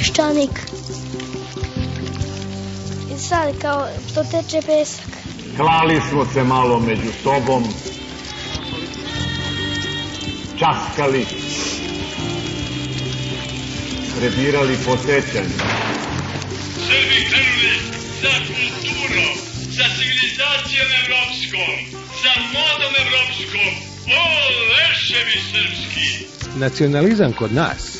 peščanik. I sad kao to teče pesak. Klali smo se malo među sobom, časkali, prebirali po sećanju. Srbi krenuli za kulturom, za civilizacijom evropskom, za modom evropskom. O, leševi srpski! Nacionalizam kod nas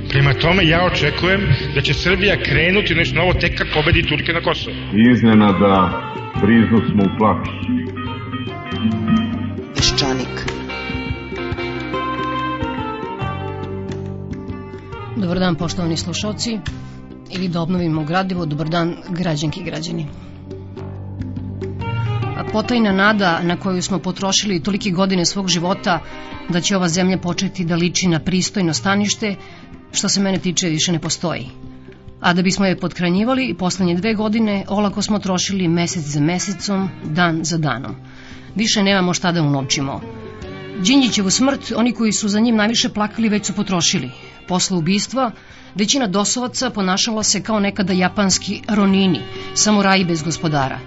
Prema tome, ja očekujem da će Srbija krenuti nešto novo tek kad pobedi Turke na Kosovo. Iznenada briznu smo u plač. Peščanik. Dobar dan poštovani slušalci ili da obnovimo gradivo, dobar dan građanki i građani. Potajna nada na koju smo potrošili tolike godine svog života da će ova zemlja početi da liči na pristojno stanište, što se mene tiče više ne postoji. A da bismo je pothranjivali, poslednje dve godine olako smo trošili mesec za mesecom, dan za danom. Više nemamo šta da unovčimo. Đinđićevu smrt, oni koji su za njim najviše plakali već su potrošili. Posle ubistva, većina dosovaca ponašala se kao nekada japanski ronini, samuraji bez gospodara.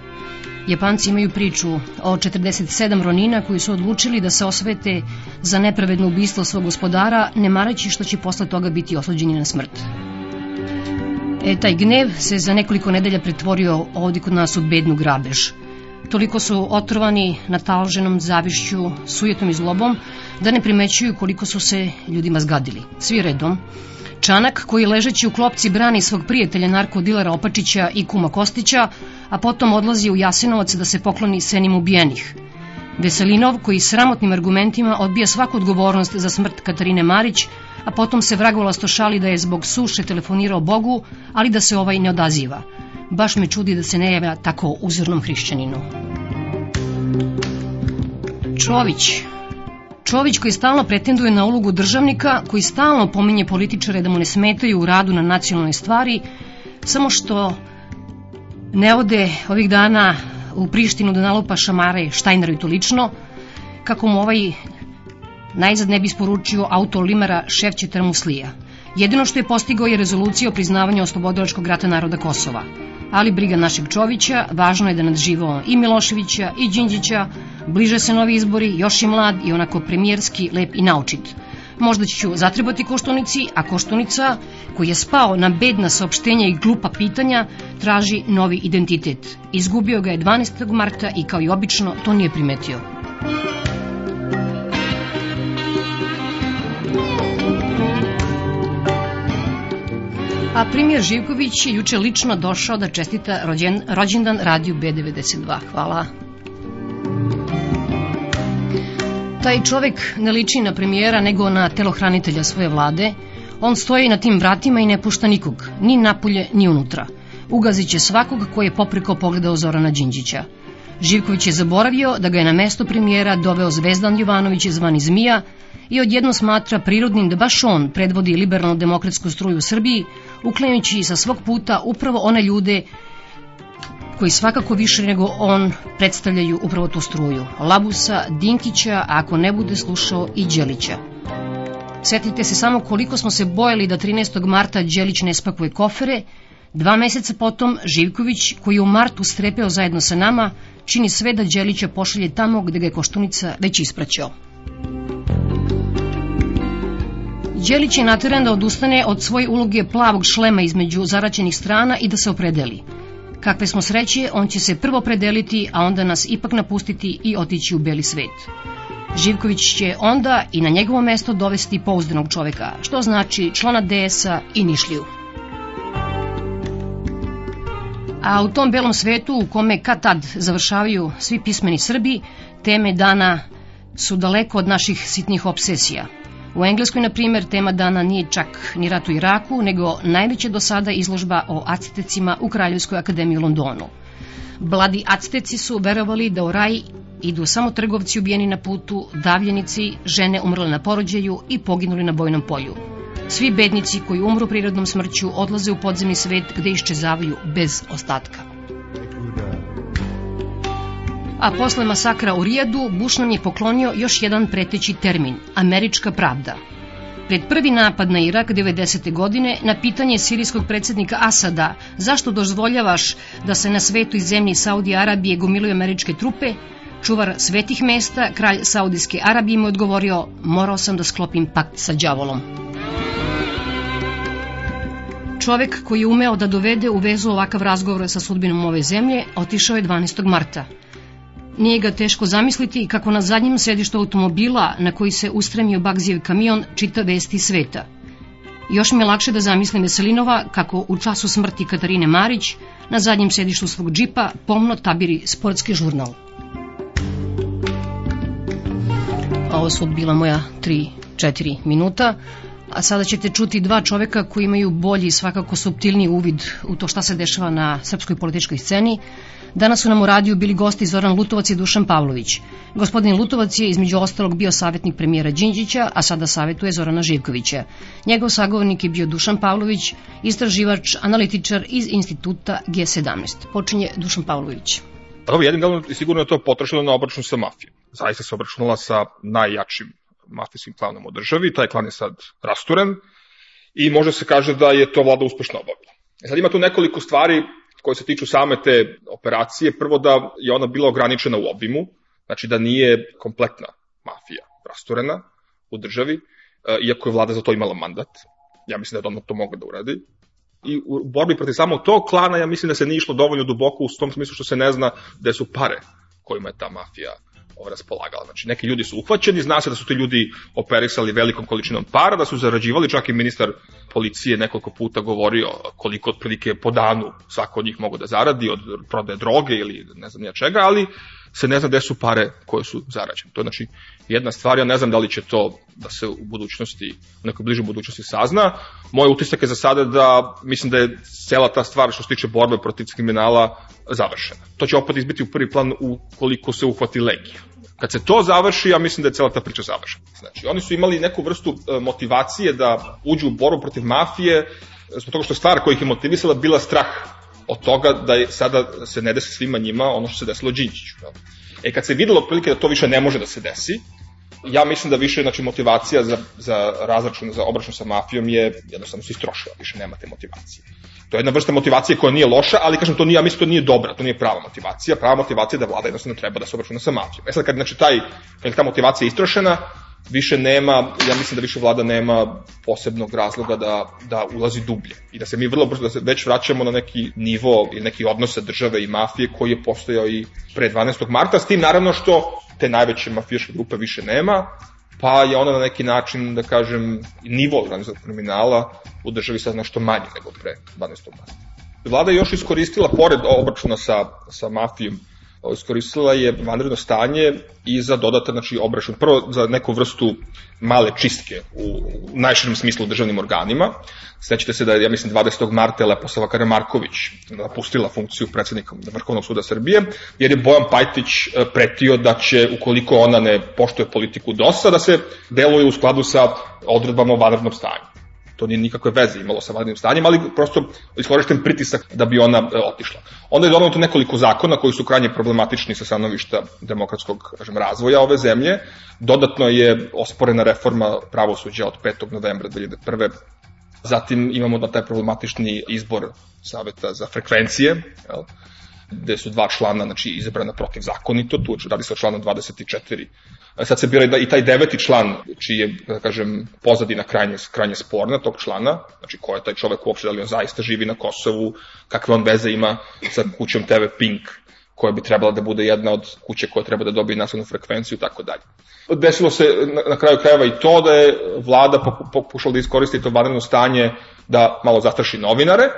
Japanci imaju priču o 47 ronina koji su odlučili da se osvete za nepravedno ubistvo svog gospodara, ne marajući što će posle toga biti osuđeni na smrt. E, taj gnev se za nekoliko nedelja pretvorio ovdje kod nas u bednu grabež. Toliko su otrovani natalženom zavišću, sujetom i zlobom, da ne primećuju koliko su se ljudima zgadili. Svi redom. Čanak, koji ležeći u klopci brani svog prijatelja narkodilera Opačića i kuma Kostića, a potom odlazi u Jasenovac da se pokloni senim ubijenih. Veselinov, koji sramotnim argumentima odbija svaku odgovornost za smrt Katarine Marić, a potom se vragolasto šali da je zbog suše telefonirao Bogu, ali da se ovaj ne odaziva. Baš me čudi da se ne javlja tako uzornom hrišćaninu. Čović. Čović koji stalno pretenduje na ulogu državnika, koji stalno pominje političare da mu ne smetaju u radu na nacionalnoj stvari, samo što ne ode ovih dana u Prištinu da nalupa šamare Štajneru i to lično, kako mu ovaj najzad ne bi isporučio auto Limara Šefćetara Muslija. Jedino što je postigao je rezolucija o priznavanju oslobodilačkog rata naroda Kosova. Ali briga našeg Čovića, važno je da nadživao i Miloševića i Đinđića, bliže se novi izbori, još i mlad i onako premijerski, lep i naučit. Možda ću zatrebati Koštunici, a Koštunica, koji je spao na bedna saopštenja i glupa pitanja, traži novi identitet. Izgubio ga je 12. marta i kao i obično to nije primetio. A premijer Živković je juče lično došao da čestita rođen, rođendan radiju B92. Hvala. Taj čovek ne liči na premijera nego na telohranitelja svoje vlade. On stoji na tim vratima i ne pušta nikog, ni napolje, ni unutra. Ugazit će svakog koji je popreko pogledao Zorana Đinđića. Živković je zaboravio da ga je na mesto premijera doveo Zvezdan Jovanović zvani Zmija i odjedno smatra prirodnim da baš on predvodi liberalno-demokratsku struju u Srbiji, uklanjajući sa svog puta upravo one ljude koji svakako više nego on predstavljaju upravo tu struju. Labusa, Dinkića, a ako ne bude slušao i Đelića. Setite se samo koliko smo se bojali da 13. marta Đelić ne spakuje kofere, dva meseca potom Živković, koji je u martu strepeo zajedno sa nama, čini sve da Đelića pošalje tamo gde ga je Koštunica već ispraćao. Đelić je nateran da odustane od svoje uloge plavog šlema između zaraćenih strana i da se opredeli. Kakve smo sreće, on će se prvo predeliti, a onda nas ipak napustiti i otići u beli svet. Živković će onda i na njegovo mesto dovesti pouzdanog čoveka, što znači člana DS-a i Nišliju. A u tom belom svetu u kome kad tad završavaju svi pismeni Srbi, teme dana su daleko od naših sitnih obsesija. U Engleskoj, na primjer, tema dana nije čak ni rat u Iraku, nego najveća do sada izložba o actecima u Kraljevskoj akademiji u Londonu. Bladi acteci su verovali da u raj idu samo trgovci ubijeni na putu, davljenici, žene umrle na porođaju i poginuli na bojnom polju. Svi bednici koji umru prirodnom smrću odlaze u podzemni svet gde iščezavaju bez ostatka. A posle masakra u Rijadu, Bush nam je poklonio još jedan preteći termin – američka pravda. Pred prvi napad na Irak 90. godine, na pitanje sirijskog predsednika Asada zašto dozvoljavaš da se na svetu i zemlji Saudi Arabije gomilaju američke trupe, čuvar svetih mesta, kralj Saudijske Arabije mu odgovorio morao sam da sklopim pakt sa đavolom. Čovek koji je umeo da dovede u vezu ovakav razgovor sa sudbinom ove zemlje, otišao je 12. marta. Nije ga teško zamisliti kako na zadnjem sedištu automobila na koji se ustremio Bagzijev kamion čita vesti sveta. Još mi je lakše da zamislim Veselinova kako u času smrti Katarine Marić na zadnjem sedištu svog džipa pomno tabiri sportski žurnal. Ovo su bila moja 3-4 minuta, a sada ćete čuti dva čoveka koji imaju bolji i svakako subtilniji uvid u to šta se dešava na srpskoj političkoj sceni. Danas su nam u radiju bili gosti Zoran Lutovac i Dušan Pavlović. Gospodin Lutovac je između ostalog bio savjetnik premijera Đinđića, a sada savjetuje Zorana Živkovića. Njegov sagovornik je bio Dušan Pavlović, istraživač, analitičar iz instituta G17. Počinje Dušan Pavlović. Prvo, jednim delom sigurno je to potrošilo na obračun sa mafijom. Zaista se obračunala sa najjačim mafijskim klanom u državi, taj klan je sad rasturen i može se kaže da je to vlada uspešno obavila. E sad ima tu nekoliko stvari koje se tiču same te operacije. Prvo da je ona bila ograničena u obimu, znači da nije kompletna mafija rasturena u državi, e, iako je vlada za to imala mandat. Ja mislim da je ona to mogla da uradi i u borbi protiv samog tog klana ja mislim da se nije išlo dovoljno duboko u tom smislu što se ne zna gde su pare kojima je ta mafija raspolagala. Znači, neki ljudi su uhvaćeni, zna se da su ti ljudi operisali velikom količinom para, da su zarađivali, čak i ministar policije nekoliko puta govorio koliko otprilike po danu svako od njih mogu da zaradi od prodaje droge ili ne znam nija čega, ali se ne zna gde su pare koje su zarađene. To je znači jedna stvar, ja ne znam da li će to da se u budućnosti, u nekoj bližoj budućnosti sazna. Moj utisak je za sada da mislim da je cela ta stvar što se tiče borbe protiv kriminala završena. To će opet izbiti u prvi plan ukoliko se uhvati legija. Kad se to završi, ja mislim da je cela ta priča završena. Znači, oni su imali neku vrstu e, motivacije da uđu u borbu protiv mafije, zbog toga što stvar koja ih je motivisala bila strah od toga da je sada se ne desi svima njima ono što se desilo Đinđiću. E kad se videlo prilike da to više ne može da se desi, ja mislim da više znači, motivacija za, za razračun, za obračun sa mafijom je jednostavno se istrošila, više nemate motivacije. To je jedna vrsta motivacije koja nije loša, ali kažem to nije, ja mislim to nije dobra, to nije prava motivacija. Prava motivacija je da vlada jednostavno treba da se obračuna sa mafijom. E sad kad znači taj kad je ta motivacija istrošena, više nema, ja mislim da više vlada nema posebnog razloga da, da ulazi dublje i da se mi vrlo brzo, da se već vraćamo na neki nivo ili neki odnose države i mafije koji je postojao i pre 12. marta, s tim naravno što te najveće mafijaške grupe više nema, pa je ona na neki način, da kažem, nivo organizovanog kriminala u državi sad nešto manje nego pre 12. marta. Vlada je još iskoristila, pored obračuna sa, sa mafijom, iskoristila je vanredno stanje i za dodatan znači, obračun. Prvo za neku vrstu male čistke u, u najširom smislu u državnim organima. Sećate se da je, ja mislim, 20. marta Leposava Karamarković napustila funkciju predsednika Vrhovnog suda Srbije, jer je Bojan Pajtić e, pretio da će, ukoliko ona ne poštuje politiku DOS-a, da se deluje u skladu sa odredbama o vanrednom stanju. To nije nikakve veze imalo sa vanrednim stanjem, ali prosto iskorišten pritisak da bi ona e, otišla. Onda je donoto nekoliko zakona koji su krajnje problematični sa stanovišta demokratskog kažem, razvoja ove zemlje. Dodatno je osporena reforma pravosuđa od 5. novembra 2001. Zatim imamo da taj problematični izbor saveta za frekvencije, jel? gde su dva člana znači, izabrana protivzakonito, tu radi se o članu 24. Sad se bira i taj deveti član, čiji je, da kažem, pozadina krajnje, krajnje sporna tog člana, znači ko je taj čovek uopšte, da li on zaista živi na Kosovu, kakve on veze ima sa kućom TV Pink, koja bi trebala da bude jedna od kuće koja treba da dobije naslovnu frekvenciju i tako dalje. Desilo se na, na kraju krajeva i to da je vlada pokušala da iskoristi to vanredno stanje da malo zastraši novinare,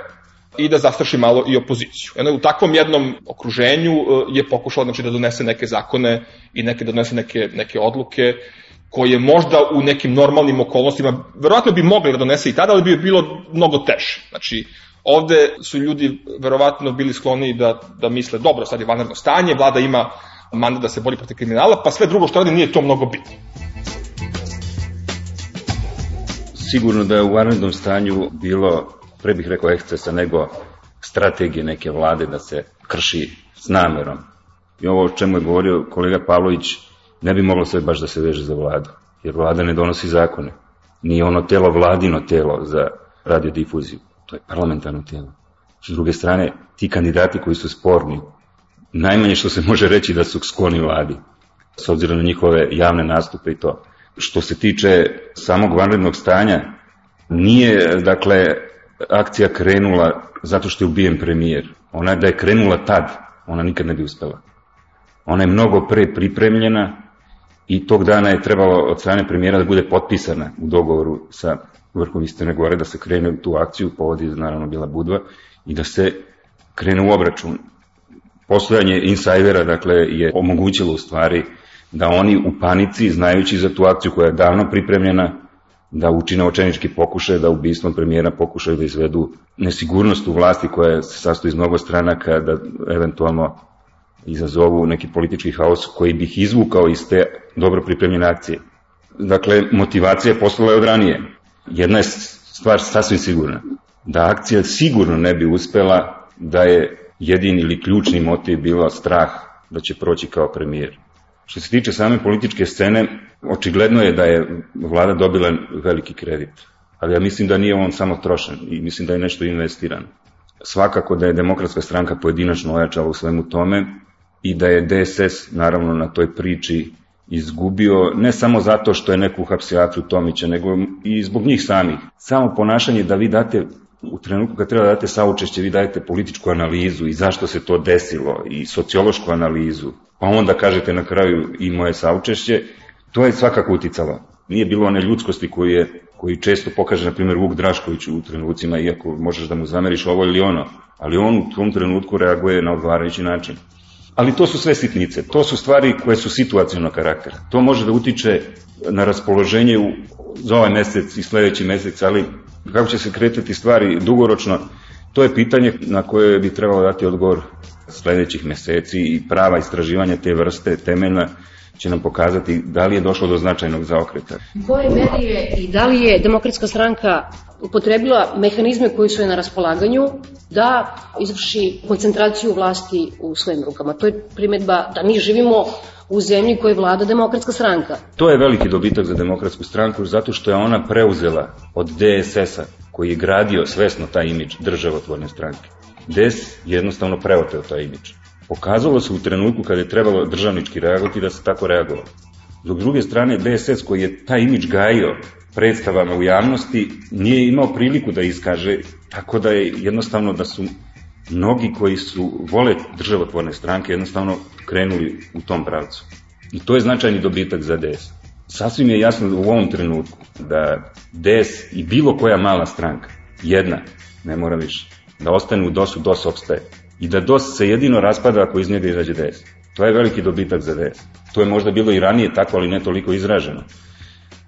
i da zastraši malo i opoziciju. Eno, u takvom jednom okruženju e, je pokušala znači, da donese neke zakone i neke da donese neke, neke odluke koje možda u nekim normalnim okolnostima, verovatno bi mogli da donese i tada, ali bi bilo mnogo teže. Znači, ovde su ljudi verovatno bili skloni da, da misle, dobro, sad je vanredno stanje, vlada ima mandat da se bori protiv kriminala, pa sve drugo što radi nije to mnogo bitno. Sigurno da je u vanrednom stanju bilo pre bih rekao ekscesa nego strategije neke vlade da se krši s namerom. I ovo o čemu je govorio kolega Pavlović, ne bi moglo sve baš da se veže za vladu, jer vlada ne donosi zakone. Nije ono telo vladino telo za radiodifuziju, to je parlamentarno telo. S druge strane, ti kandidati koji su sporni, najmanje što se može reći da su skloni vladi, s obzirom na njihove javne nastupe i to. Što se tiče samog vanrednog stanja, nije, dakle, akcija krenula zato što je ubijen premijer. Ona da je krenula tad, ona nikad ne bi uspela. Ona je mnogo pre pripremljena i tog dana je trebalo od strane premijera da bude potpisana u dogovoru sa vrhom Istine Gore, da se krene u tu akciju, povodi je naravno bila Budva, i da se krene u obračun. Postojanje insajdera, dakle, je omogućilo u stvari da oni u panici, znajući za tu akciju koja je davno pripremljena, da učine očenički pokušaj da ubistvom premijera pokušaju da izvedu nesigurnost u vlasti koja se sastoji iz mnogo stranaka, da eventualno izazovu neki politički haos koji bih izvukao iz te dobro pripremljene akcije. Dakle, motivacija je poslala od ranije. Jedna je stvar sasvim sigurna. Da akcija sigurno ne bi uspela da je jedini ili ključni motiv bilo strah da će proći kao premijer. Što se tiče same političke scene, očigledno je da je vlada dobila veliki kredit, ali ja mislim da nije on samo trošen i mislim da je nešto investirano. Svakako da je demokratska stranka pojedinačno ojačala u svemu tome i da je DSS naravno na toj priči izgubio, ne samo zato što je neku hapsijatru Tomića, nego i zbog njih samih. Samo ponašanje da vi date u trenutku kad treba da date saučešće, vi dajete političku analizu i zašto se to desilo i sociološku analizu, pa onda kažete na kraju i moje saučešće, to je svakako uticalo. Nije bilo one ljudskosti koju, je, koju često pokaže, na primjer, Vuk Drašković u trenucima, iako možeš da mu zameriš ovo ili ono, ali on u tom trenutku reaguje na odgovarajući način. Ali to su sve sitnice, to su stvari koje su situacijalno karaktera. To može da utiče na raspoloženje u, za ovaj mesec i sledeći mesec, ali kako će se kretati stvari dugoročno, to je pitanje na koje bi trebalo dati odgovor sledećih meseci i prava istraživanja te vrste temeljna će nam pokazati da li je došlo do značajnog zaokreta. Koje meri je i da li je demokratska stranka upotrebila mehanizme koji su je na raspolaganju da izvrši koncentraciju vlasti u svojim rukama. To je primetba da mi živimo u zemlji koje vlada demokratska stranka. To je veliki dobitak za demokratsku stranku zato što je ona preuzela od DSS-a koji je gradio svesno taj imidž državotvorne stranke. DS jednostavno preoteo taj imidž. Pokazalo se u trenutku kada je trebalo državnički reagovati da se tako reagovalo. Dok druge strane DSS koji je taj imidž gajio predstavama u javnosti nije imao priliku da iskaže, tako da je jednostavno da su mnogi koji su vole državotvorne stranke jednostavno krenuli u tom pravcu. I to je značajni dobitak za DS. Sasvim je jasno u ovom trenutku da DS i bilo koja mala stranka, jedna, ne mora više, da ostane u DOS-u, DOS opstaje. I da DOS se jedino raspada ako iz njega izađe DS. To je veliki dobitak za DS. To je možda bilo i ranije tako, ali ne toliko izraženo.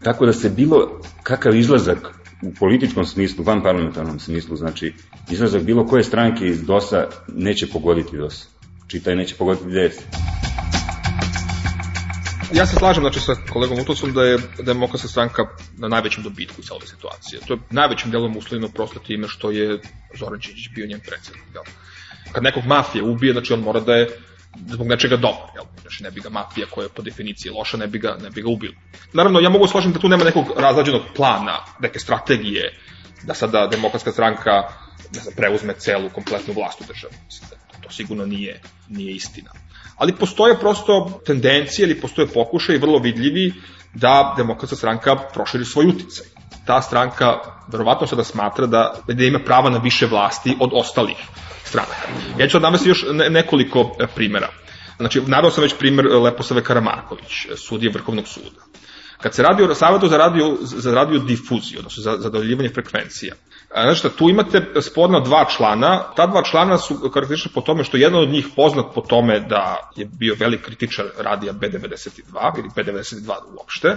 Tako da se bilo kakav izlazak u političkom smislu, van parlamentarnom smislu, znači izlazak bilo koje stranke iz DOS-a neće pogoditi DOS. Čitaj, neće pogoditi DS. Ja se slažem znači, sa kolegom Utosom da je demokratska stranka na najvećem dobitku u celoj situacije. To je najvećim delom uslovljeno prosto time što je Zoran Čiđić bio njen predsednik. Kad nekog mafija ubije, znači on mora da je zbog nečega dobar, jel? Znači ne bi ga mafija koja je po definiciji loša, ne bi ga, ne bi ga ubila. Naravno, ja mogu složiti da tu nema nekog razlađenog plana, neke strategije, da sada demokratska stranka ne znam, preuzme celu kompletnu vlast u državi. Mislim, da to sigurno nije, nije istina ali postoje prosto tendencije ili postoje pokušaj vrlo vidljivi da demokratska stranka proširi svoj uticaj. Ta stranka verovatno sada smatra da, da ima prava na više vlasti od ostalih stranaka. Ja ću navesti još nekoliko e, primera. Znači, naveo sam već primer Leposave Karamarković, sudije Vrhovnog suda. Kad se radi o savjetu za radio, za radio difuziju, odnosno za zadovoljivanje frekvencija, Znači, tu imate spodna dva člana, ta dva člana su karakteristični po tome što jedan od njih poznat po tome da je bio velik kritičar radija B92 ili B92 uopšte,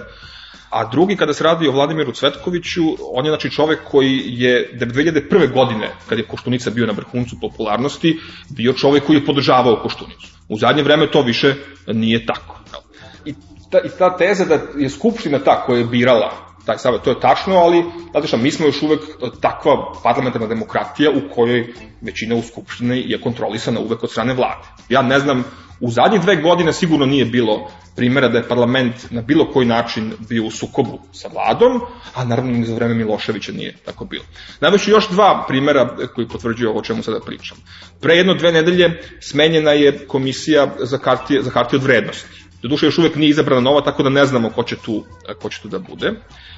a drugi kada se radi o Vladimiru Cvetkoviću, on je znači čovek koji je 2001. godine, kad je Koštunica bio na vrhuncu popularnosti, bio čovek koji je podržavao Koštunicu. U zadnje vreme to više nije tako. I ta, i ta teza da je Skupština ta koja je birala taj savet, to je tačno, ali znate šta, mi smo još uvek takva parlamentarna demokratija u kojoj većina u Skupštini je kontrolisana uvek od strane vlade. Ja ne znam, u zadnjih dve godine sigurno nije bilo primjera da je parlament na bilo koji način bio u sukobu sa vladom, a naravno ni za vreme Miloševića nije tako bilo. Najveći još dva primjera koji potvrđuju ovo o čemu sada pričam. Pre jedno dve nedelje smenjena je komisija za kartije, za kartije od vrednosti Doduše još uvek nije izabrana nova, tako da ne znamo ko će tu, ko će tu da bude.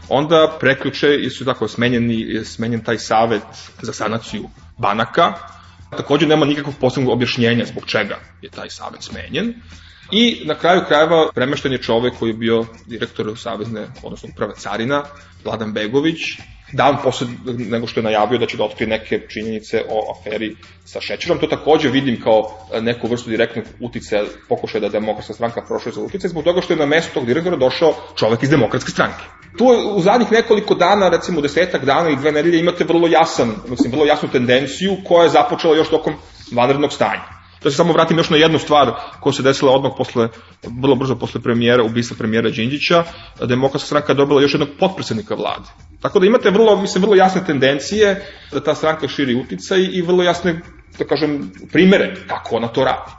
Onda preključe su tako smenjeni, smenjen taj savet za sanaciju banaka. Takođe nema nikakvog posebnog objašnjenja zbog čega je taj savet smenjen. I na kraju krajeva premešten je čovek koji je bio direktor Savezne, odnosno uprave Carina, Vladan Begović, dan posle nego što je najavio da će da otkrije neke činjenice o aferi sa šećerom. To takođe vidim kao neku vrstu direktnog uticaja, pokušaja da demokratska stranka prošle za uticaj, zbog toga što je na mesto tog direktora došao čovek iz demokratske stranke. Tu u zadnjih nekoliko dana, recimo desetak dana i dve nedelje, imate vrlo jasan, mislim, vrlo jasnu tendenciju koja je započela još tokom vanrednog stanja. Da se samo vratim još na jednu stvar koja se desila odmah posle, vrlo brzo posle premijera, ubistva premijera Đinđića, demokratska stranka je dobila još jednog potpredsednika vlade. Tako da imate vrlo, mislim, vrlo jasne tendencije da ta stranka širi uticaj i vrlo jasne, da kažem, primere kako ona to radi.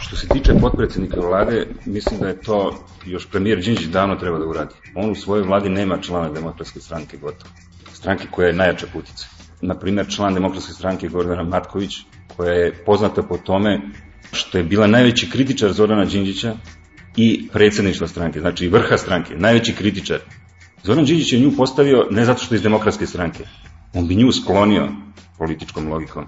Što se tiče potpredsednika vlade, mislim da je to još premijer Đinđić davno treba da uradi. On u svojoj vladi nema člana demokratske stranke gotovo. Stranke koja je najjača putica. Naprimer, član demokratske stranke Gordana Matković koja je poznata po tome što je bila najveći kritičar Zorana Đinđića i predsedništva stranke, znači vrha stranke, najveći kritičar. Zoran Đinđić je nju postavio ne zato što je iz demokratske stranke, on bi nju sklonio političkom logikom,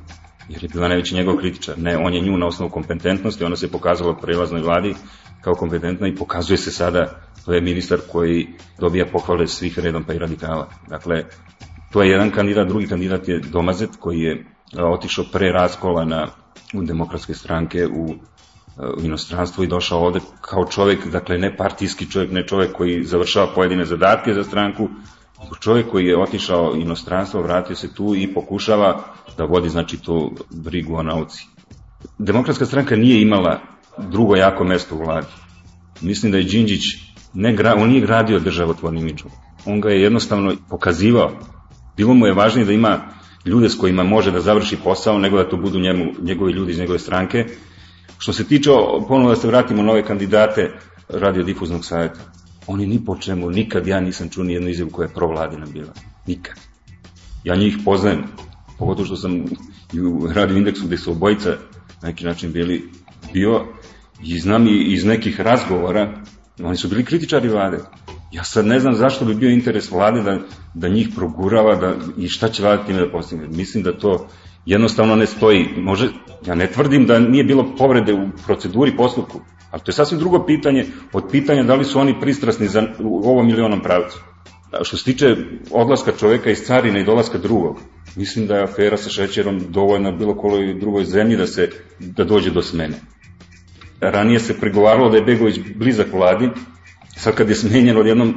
jer je bila najveći njegov kritičar. Ne, on je nju na osnovu kompetentnosti, ona se pokazala prelaznoj vladi kao kompetentna i pokazuje se sada, to je ministar koji dobija pohvale svih redom pa i radikala. Dakle, to je jedan kandidat, drugi kandidat je Domazet koji je otišao pre raskola na, u demokratske stranke u, u inostranstvo i došao ovde kao čovek, dakle ne partijski čovek, ne čovek koji završava pojedine zadatke za stranku, čovek koji je otišao inostranstvo, vratio se tu i pokušava da vodi znači tu brigu o nauci. Demokratska stranka nije imala drugo jako mesto u vladi. Mislim da je Đinđić, ne, on nije gradio državotvornim imidžom. On ga je jednostavno pokazivao. Bilo mu je važnije da ima ljude s kojima može da završi posao, nego da to budu njemu, njegovi ljudi iz njegove stranke. Što se tiče, ponovno da se vratimo na kandidate radiodifuznog savjeta, oni ni po čemu, nikad ja nisam čuo ni jednu izjavu koja je provladina bila. Nikad. Ja njih poznajem, pogotovo što sam i u radio indeksu gde su obojica na neki način bili bio i znam i iz nekih razgovora, oni su bili kritičari vlade. Ja sad ne znam zašto bi bio interes vlade da, da njih progurava da, i šta će vlada time da postigne. Mislim da to jednostavno ne stoji. Može, ja ne tvrdim da nije bilo povrede u proceduri postupku, ali to je sasvim drugo pitanje od pitanja da li su oni pristrasni za, u ovom milionom pravcu. Što se tiče odlaska čoveka iz carine i dolaska drugog, mislim da je afera sa šećerom dovoljna bilo koloj drugoj zemlji da se da dođe do smene. Ranije se pregovaralo da je Begović blizak vladi, Sad kad je smenjen odjednom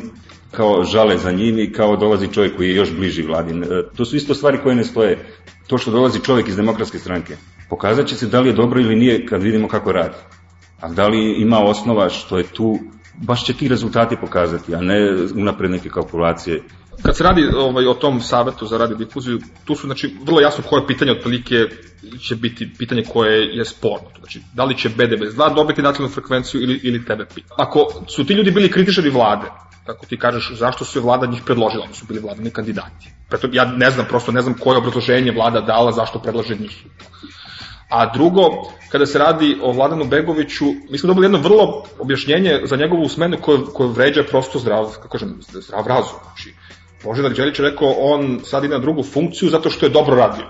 kao žale za njim i kao dolazi čovjek koji je još bliži vladin. E, to su isto stvari koje ne stoje. To što dolazi čovjek iz demokratske stranke, pokazat će se da li je dobro ili nije kad vidimo kako radi. A da li ima osnova što je tu baš će ti rezultati pokazati, a ne unapred neke kalkulacije. Kad se radi ovaj, o tom savetu za radiodifuziju, tu su znači, vrlo jasno koje pitanje otprilike će biti pitanje koje je sporno. Znači, da li će BDB2 dobiti nacionalnu frekvenciju ili, ili TVP. Ako su ti ljudi bili kritičari vlade, kako ti kažeš, zašto su je vlada njih predložila, oni su bili vladani kandidati. Preto ja ne znam, prosto ne znam koje obrazloženje vlada dala zašto predlaže njih. A drugo, kada se radi o Vladanu Begoviću, mi smo dobili jedno vrlo objašnjenje za njegovu smenu koje, koje vređa prosto zdrav, kako kažem, zdrav razum. Znači, Božidar Đelić rekao, on sad na drugu funkciju zato što je dobro radio.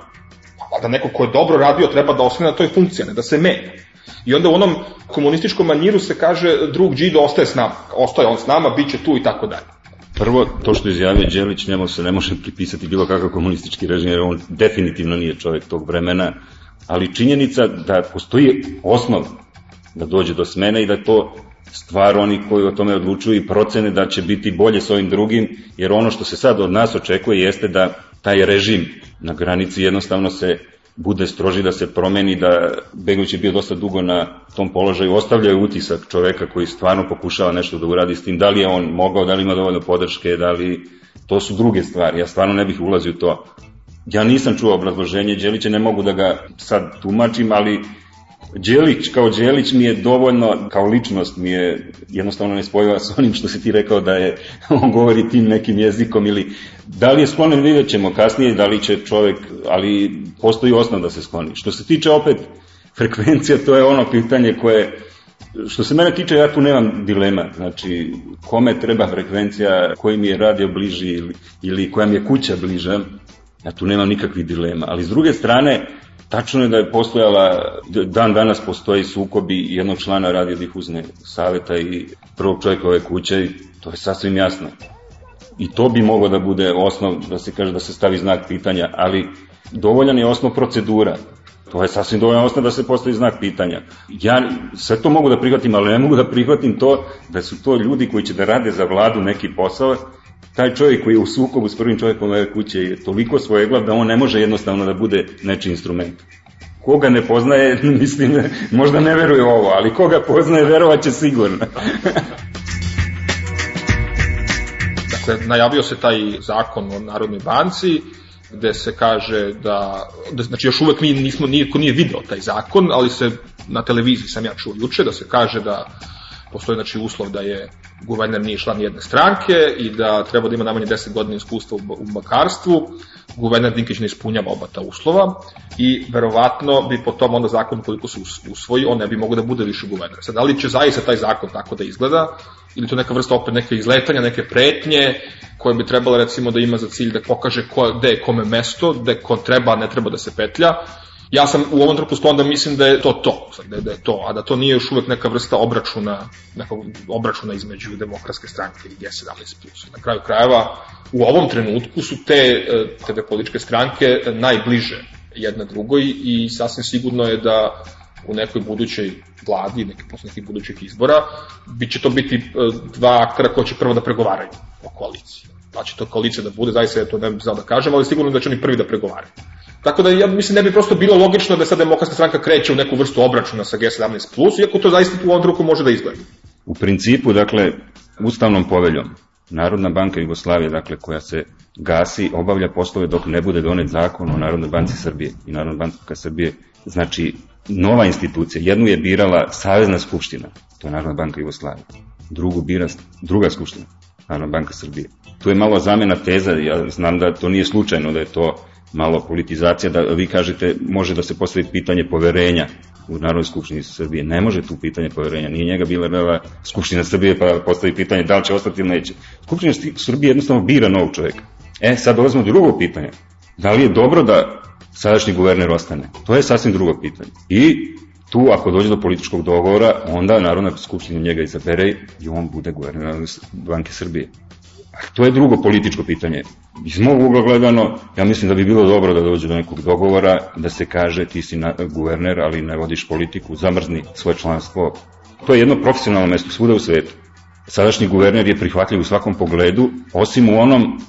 Pa da neko ko je dobro radio treba da ostane na toj funkciji, ne da se menja. I onda u onom komunističkom manjiru se kaže drug Đido ostaje s nama. Ostaje on s nama, bit će tu i tako dalje. Prvo, to što izjavio Đelić, njemu se ne može pripisati bilo kakav komunistički režim, jer on definitivno nije čovjek tog vremena, ali činjenica da postoji osnov da dođe do smene i da to stvar oni koji o tome odlučuju i procene da će biti bolje s ovim drugim, jer ono što se sad od nas očekuje jeste da taj režim na granici jednostavno se bude stroži da se promeni, da Begović je bio dosta dugo na tom položaju, ostavljaju utisak čoveka koji stvarno pokušava nešto da uradi s tim, da li je on mogao, da li ima dovoljno podrške, da li, to su druge stvari, ja stvarno ne bih ulazio u to. Ja nisam čuo obrazloženje. Đelića, ne mogu da ga sad tumačim, ali Đelić kao Đelić mi je dovoljno, kao ličnost mi je jednostavno nespojiva s onim što si ti rekao da je, on govori tim nekim jezikom ili da li je sklonen vidjet ćemo kasnije, da li će čovek, ali postoji osnov da se skloni. Što se tiče opet frekvencija, to je ono pitanje koje Što se mene tiče, ja tu nemam dilema. Znači, kome treba frekvencija, koji mi je radio bliži ili, ili koja mi je kuća bliža, ja tu nemam nikakvih dilema. Ali s druge strane, Tačno je da je postojala, dan danas postoji sukobi jednog člana radiodifuzne saveta i prvog čovjeka ove kuće i to je sasvim jasno. I to bi moglo da bude osnov, da se kaže da se stavi znak pitanja, ali dovoljan je osnov procedura. To je sasvim dovoljan osnov da se postavi znak pitanja. Ja sve to mogu da prihvatim, ali ne mogu da prihvatim to da su to ljudi koji će da rade za vladu neki posao taj čovjek koji je u sukobu s prvim čovjekom ove kuće je toliko svojeglav da on ne može jednostavno da bude nečiji instrument. Koga ne poznaje, mislim, možda ne veruje ovo, ali koga poznaje, verovaće sigurno. dakle, najavio se taj zakon o Narodnoj banci, gde se kaže da, da znači još uvek mi nismo, niko nije video taj zakon, ali se na televiziji sam ja čuo juče da se kaže da postoji znači uslov da je guverner nije član jedne stranke i da treba da ima najmanje 10 godina iskustva u bakarstvu. Guverner Dinkić ne ispunjava oba ta uslova i verovatno bi po tom onda zakon koliko se usvoji, on ne bi mogao da bude više guverner. Sad, da li će zaista taj zakon tako da izgleda ili to neka vrsta opet neke izletanja, neke pretnje koje bi trebalo recimo da ima za cilj da pokaže ko, gde je kome mesto, gde ko treba, ne treba da se petlja ja sam u ovom trenutku sklon da mislim da je to to, da je, da je to, a da to nije još uvek neka vrsta obračuna, nekog obračuna između demokratske stranke i G17+. Na kraju krajeva, u ovom trenutku su te, e, te političke stranke najbliže jedna drugoj i sasvim sigurno je da u nekoj budućoj vladi, neki posle nekih budućih izbora, bit će to biti e, dva aktera koji će prvo da pregovaraju o koaliciji. Da će to koalicija da bude, zaista ja to ne bih znao da kažem, ali sigurno da će oni prvi da pregovaraju. Tako da ja mislim ne bi prosto bilo logično da sad demokratska stranka kreće u neku vrstu obračuna sa G17+, iako to zaista u ovom drugu može da izgleda. U principu, dakle, ustavnom poveljom, Narodna banka Jugoslavije, dakle, koja se gasi, obavlja poslove dok ne bude donet zakon o Narodnoj banci Srbije i Narodna banka Srbije, znači, nova institucija. Jednu je birala Savezna skupština, to je Narodna banka Jugoslavije. Drugu bira druga skupština, Narodna banka Srbije. Tu je malo zamena teza, ja znam da to nije slučajno, da je to malo politizacija, da vi kažete može da se postavi pitanje poverenja u Narodnoj skupštini Srbije. Ne može tu pitanje poverenja. Nije njega bila rela Skupština Srbije pa postavi pitanje da li će ostati ili neće. Skupština Srbije jednostavno bira novog čoveka. E, sad dolazimo do drugog pitanja. Da li je dobro da sadašnji guverner ostane? To je sasvim drugo pitanje. I tu ako dođe do političkog dogovora, onda Narodna skupština njega izabere i on bude guverner Banke Srbije. To je drugo političko pitanje. Iz mog ugla gledano, ja mislim da bi bilo dobro da dođe do nekog dogovora, da se kaže ti si na, guverner, ali ne vodiš politiku, zamrzni svoje članstvo. To je jedno profesionalno mesto svuda u svetu. Sadašnji guverner je prihvatljiv u svakom pogledu, osim u onom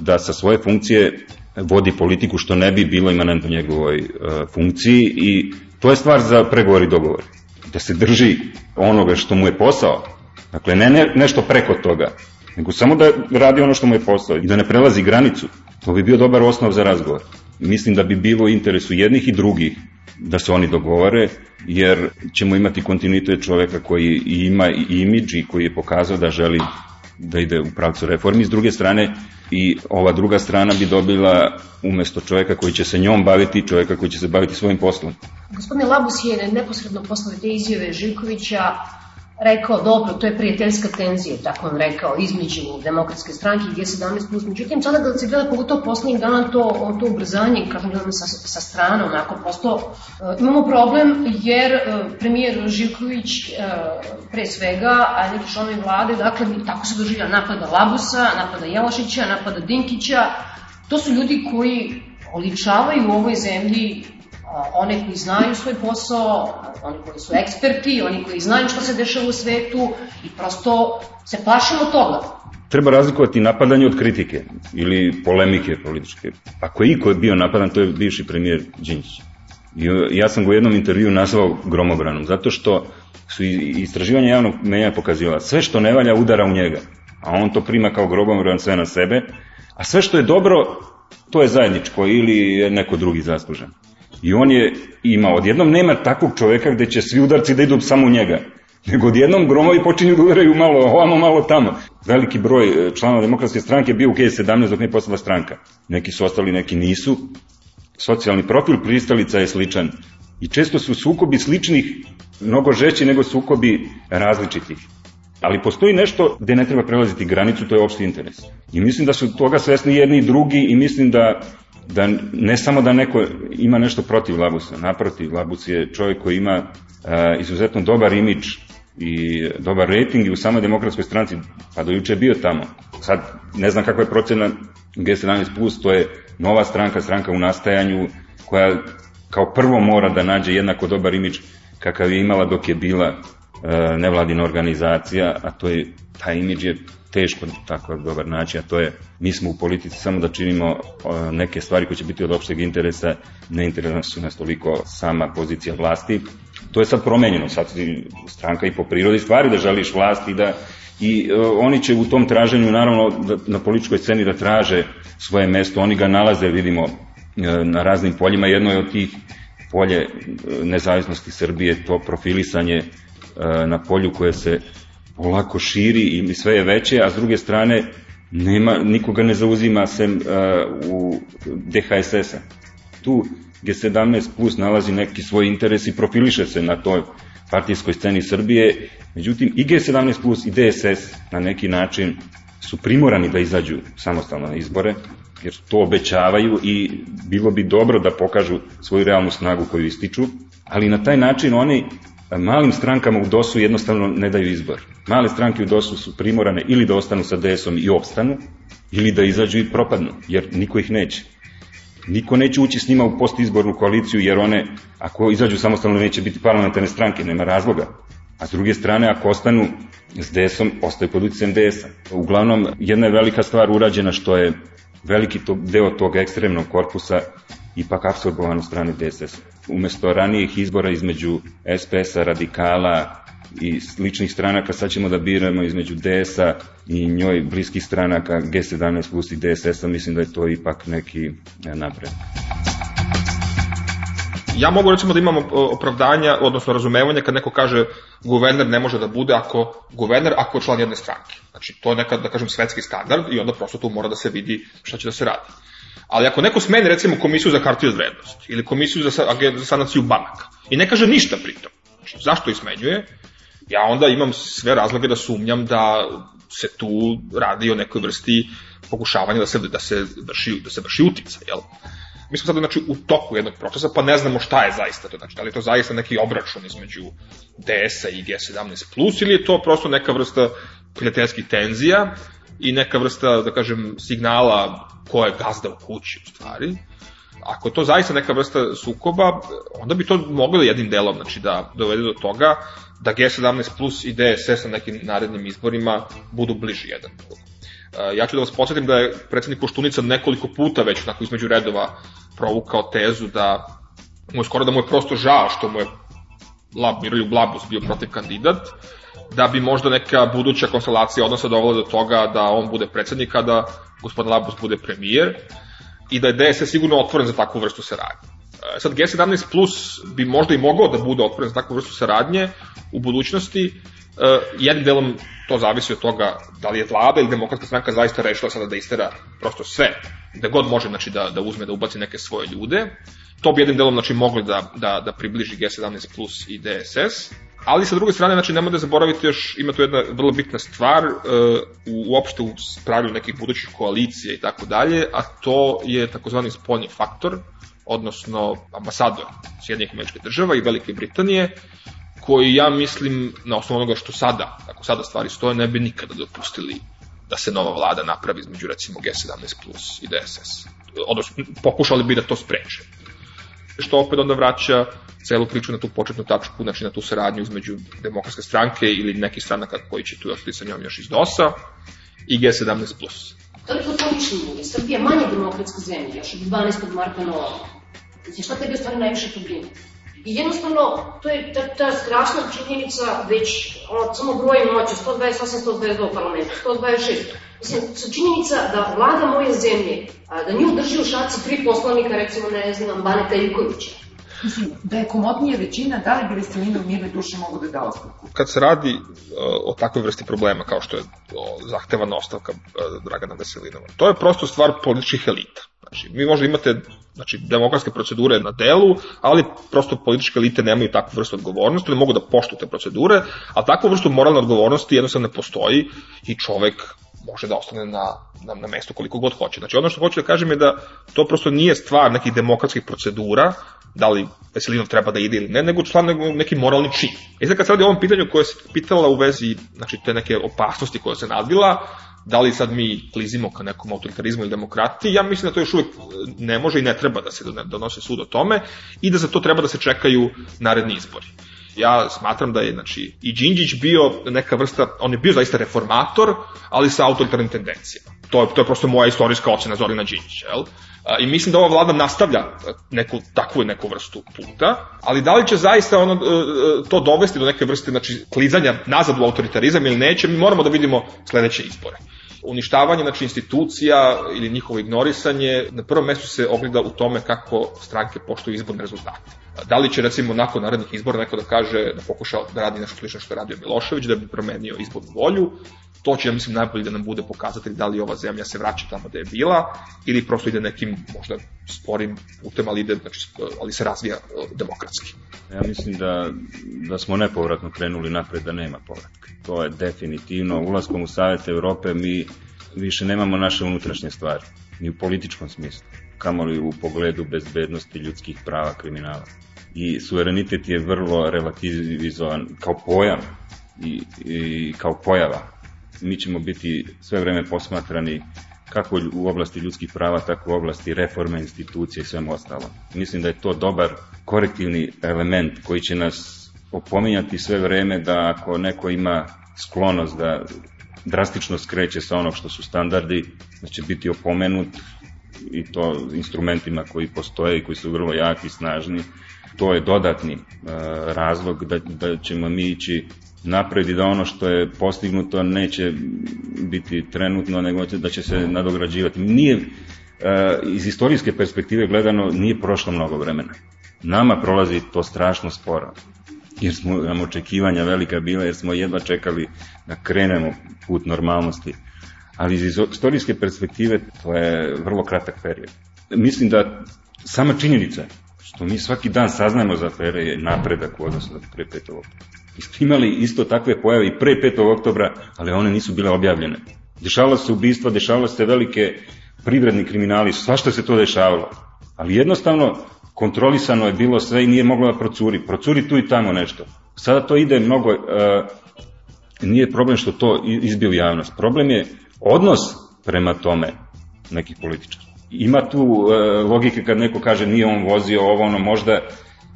da sa svoje funkcije vodi politiku što ne bi bilo imanentno njegovoj e, funkciji i to je stvar za pregovor i dogovor. Da se drži onoga što mu je posao, Dakle, ne, ne nešto preko toga, nego samo da radi ono što mu je posao i da ne prelazi granicu. To bi bio dobar osnov za razgovor. Mislim da bi bilo interesu jednih i drugih da se oni dogovore, jer ćemo imati kontinuitet čoveka koji ima i imidž i koji je pokazao da želi da ide u pravcu reformi. S druge strane, i ova druga strana bi dobila umesto čoveka koji će se njom baviti, čoveka koji će se baviti svojim poslom. Gospodine Labus je neposredno posle te izjave Živkovića rekao, dobro, to je prijateljska tenzija, tako on rekao, između demokratske stranke i G17+. Međutim, sada da se gleda pogotovo poslednjih dana to, to ubrzanje, kako gledamo sa, sa strane, onako, prosto uh, imamo problem jer uh, premijer Živković uh, pre svega, a neki članovi vlade, dakle, tako se doživlja napada Labusa, napada Jelašića, napada Dinkića, to su ljudi koji oličavaju u ovoj zemlji one koji znaju svoj posao, oni koji su eksperti, oni koji znaju šta se dešava u svetu i prosto se plašimo toga. Treba razlikovati napadanje od kritike ili polemike političke. Ako je iko bio napadan, to je bivši premijer Đinjić. I ja sam ga u jednom intervju nazvao gromobranom, zato što su istraživanja javnog menja pokazivala sve što ne valja udara u njega, a on to prima kao gromobran sve na sebe, a sve što je dobro, to je zajedničko ili je neko drugi zaslužen. I on je imao, odjednom nema takvog čoveka gde će svi udarci da idu samo u njega, nego odjednom gromovi počinju da udaraju malo ovamo, malo tamo. Veliki broj e, članova demokratske stranke bio u G17 dok nije postala stranka. Neki su ostali, neki nisu. Socijalni profil pristalica je sličan. I često su sukobi sličnih mnogo žeći nego sukobi različitih. Ali postoji nešto gde ne treba prelaziti granicu, to je opšti interes. I mislim da su toga svesni jedni i drugi i mislim da da ne samo da neko ima nešto protiv Labusa, naprotiv, Labus je čovjek koji ima uh, izuzetno dobar imidž i dobar rating i u samoj demokratskoj stranci, pa do juče je bio tamo. Sad ne znam kakva je procena G17+, to je nova stranka, stranka u nastajanju, koja kao prvo mora da nađe jednako dobar imidž kakav je imala dok je bila uh, nevladina organizacija, a to je, taj imidž je teško tako dobar način, a to je mi smo u politici samo da činimo neke stvari koje će biti od opšteg interesa, ne interesu nas toliko sama pozicija vlasti. To je sad promenjeno, sad stranka i po prirodi stvari da želiš vlast i da i uh, oni će u tom traženju naravno da, na političkoj sceni da traže svoje mesto, oni ga nalaze, vidimo, uh, na raznim poljima, jedno je od tih polje uh, nezavisnosti Srbije, to profilisanje na polju koje se polako širi i sve je veće, a s druge strane nema, nikoga ne zauzima sem uh, u DHSS-a. Tu G17 plus nalazi neki svoj interes i profiliše se na toj partijskoj sceni Srbije, međutim i G17 plus i DSS na neki način su primorani da izađu samostalno na izbore, jer to obećavaju i bilo bi dobro da pokažu svoju realnu snagu koju ističu, ali na taj način oni malim strankama u DOS-u jednostavno ne daju izbor. Male stranke u DOS-u su primorane ili da ostanu sa DS-om i opstanu, ili da izađu i propadnu, jer niko ih neće. Niko neće ući s njima u postizbornu koaliciju, jer one, ako izađu samostalno, neće biti parlamentarne stranke, nema razloga. A s druge strane, ako ostanu s DS-om, ostaju pod utjecajem DS-a. Uglavnom, jedna je velika stvar urađena što je veliki to, deo tog ekstremnog korpusa ipak apsorbovan u strane DSS. Umesto ranijih izbora između SPS-a, radikala i sličnih stranaka, sad ćemo da biramo između DS-a i njoj bliskih stranaka G17 plus i DSS-a, mislim da je to ipak neki e, napred. Ja mogu recimo da imam opravdanja, odnosno razumevanja kad neko kaže guverner ne može da bude ako guverner ako je član jedne stranke. Znači to je nekad, da kažem, svetski standard i onda prosto tu mora da se vidi šta će da se radi. Ali ako neko smeni recimo komisiju za hartiju od vrednosti ili komisiju za, za sanaciju banaka i ne kaže ništa pritom, znači, zašto ih smenjuje, ja onda imam sve razloge da sumnjam da se tu radi o nekoj vrsti pokušavanja da se, da se vrši, da se vrši utica, jel? Mi smo sad znači, u toku jednog procesa, pa ne znamo šta je zaista to. Znači, da li je to zaista neki obračun između DS-a i G17+, ili je to prosto neka vrsta prijateljskih tenzija i neka vrsta, da kažem, signala ko je gazda u kući, u stvari. Ako je to zaista neka vrsta sukoba, onda bi to moglo jednim delom znači, da dovede do toga da G17 plus i DSS na nekim narednim izborima budu bliži jedan drugom. E, ja ću da vas podsjetim da je predsednik Koštunica nekoliko puta već onako između redova provukao tezu da mu je skoro da mu je prosto žao što mu je Lab, Miroljub Labus bio protiv kandidat, da bi možda neka buduća konstelacija odnosa dovela do toga da on bude predsednik, a da gospodin Labus bude premijer i da je DSS sigurno otvoren za takvu vrstu saradnje. E, sad G17 Plus bi možda i mogao da bude otvoren za takvu vrstu saradnje u budućnosti, e, jednim delom to zavisi od toga da li je vlada ili demokratska stranka zaista rešila sada da istera prosto sve, da god može znači, da, da uzme, da ubaci neke svoje ljude. To bi jednim delom znači, mogli da, da, da približi G17 Plus i DSS, Ali sa druge strane, znači, nemoj da zaboravite još, ima tu jedna vrlo bitna stvar uh, u, uopšte u pravilu nekih budućih koalicija i tako dalje, a to je takozvani spoljni faktor, odnosno ambasador Sjedinjih američkih država i Velike Britanije, koji ja mislim, na osnovu onoga što sada, ako sada stvari stoje, ne bi nikada dopustili da se nova vlada napravi između recimo G17 plus i DSS. Odnosno, pokušali bi da to spreče. Što opet onda vraća celu priču na tu početnu tačku, znači na tu saradnju između demokratske stranke ili nekih stranaka koji će tu ostati sa njom još iz DOS-a i G17+. Da li to mišljenje? Je Srbija manje demokratska zemlja, još od 12. marta na ovo? Znači, šta tebi stvari najviše brine? I jednostavno, to je ta, ta strašna činjenica, već ono, samo brojem noće, 128, 122 u parlamentu, 126. Mislim, su činjenica da vlada moje zemlje, a, da nju drži u šaci tri poslanika, recimo, ne znam, Baneta Ivkovića, Mislim, da je komotnije većina, da li bi Veselina u mirne duše mogu da da ostavku? Kad se radi uh, o takvoj vrsti problema kao što je o, zahtevana ostavka uh, Dragana Veselinova, to je prosto stvar političkih elita. Znači, vi možda imate znači, demokratske procedure na delu, ali prosto političke elite nemaju takvu vrstu odgovornosti, ne mogu da poštu te procedure, a takvu vrstu moralne odgovornosti jednostavno ne postoji i čovek može da ostane na, na, na mestu koliko god hoće. Znači ono što hoću da kažem je da to prosto nije stvar nekih demokratskih procedura, da li Veselinov treba da ide ili ne, nego član neki moralni čin. E sad kad se radi o ovom pitanju koje se pitala u vezi znači, te neke opasnosti koja se nadvila, da li sad mi klizimo ka nekom autoritarizmu ili demokratiji, ja mislim da to još uvek ne može i ne treba da se donose sud o tome i da za to treba da se čekaju naredni izbori. Ja smatram da je znači, i Đinđić bio neka vrsta, on je bio zaista reformator, ali sa autoritarnim tendencijama. To je, to je prosto moja istorijska ocena Zorina Đinđića. Jel? I mislim da ova vlada nastavlja neku takvu neku vrstu puta, ali da li će zaista ono, e, e, to dovesti do neke vrste znači, klizanja nazad u autoritarizam ili neće, mi moramo da vidimo sledeće izbore. Uništavanje znači, institucija ili njihovo ignorisanje na prvom mestu se ogleda u tome kako stranke poštuju izborne rezultate. Da li će recimo nakon narednih izbora neko da kaže da pokuša da radi nešto slično što je radio Milošević, da bi promenio izbornu volju, to će, ja mislim, najbolje da nam bude pokazatelj da li ova zemlja se vraća tamo da je bila ili prosto ide nekim možda sporim putem, ali, ide, znači, ali se razvija e, demokratski. Ja mislim da, da smo nepovratno krenuli napred, da nema povratka. To je definitivno. Ulaskom u Savet Evrope mi više nemamo naše unutrašnje stvari, ni u političkom smislu, kamoli u pogledu bezbednosti ljudskih prava kriminala. I suverenitet je vrlo relativizovan kao pojam i, i kao pojava mi ćemo biti sve vreme posmatrani kako u oblasti ljudskih prava, tako u oblasti reforme institucije i svemu ostalo. Mislim da je to dobar korektivni element koji će nas opominjati sve vreme da ako neko ima sklonost da drastično skreće sa onog što su standardi, da će biti opomenut i to instrumentima koji postoje i koji su vrlo jaki i snažni. To je dodatni uh, razlog da, da ćemo mi ići napred i da ono što je postignuto neće biti trenutno, nego da će se nadograđivati. Nije, e, iz istorijske perspektive gledano, nije prošlo mnogo vremena. Nama prolazi to strašno sporo, jer smo nam očekivanja velika bila, jer smo jedva čekali da krenemo put normalnosti. Ali iz istorijske perspektive to je vrlo kratak period. Mislim da sama činjenica što mi svaki dan saznajemo za afere je napredak u odnosu na pre 5. oktobra. Mi smo imali isto takve pojave i pre 5. oktobra, ali one nisu bile objavljene. Dešavalo se ubistva, dešavalo se velike privredni kriminali, svašta se to dešavalo. Ali jednostavno kontrolisano je bilo sve i nije moglo da procuri. Procuri tu i tamo nešto. Sada to ide mnogo, uh, nije problem što to izbije u javnost. Problem je odnos prema tome nekih političara. Ima tu uh, logike kad neko kaže nije on vozio ovo, ono možda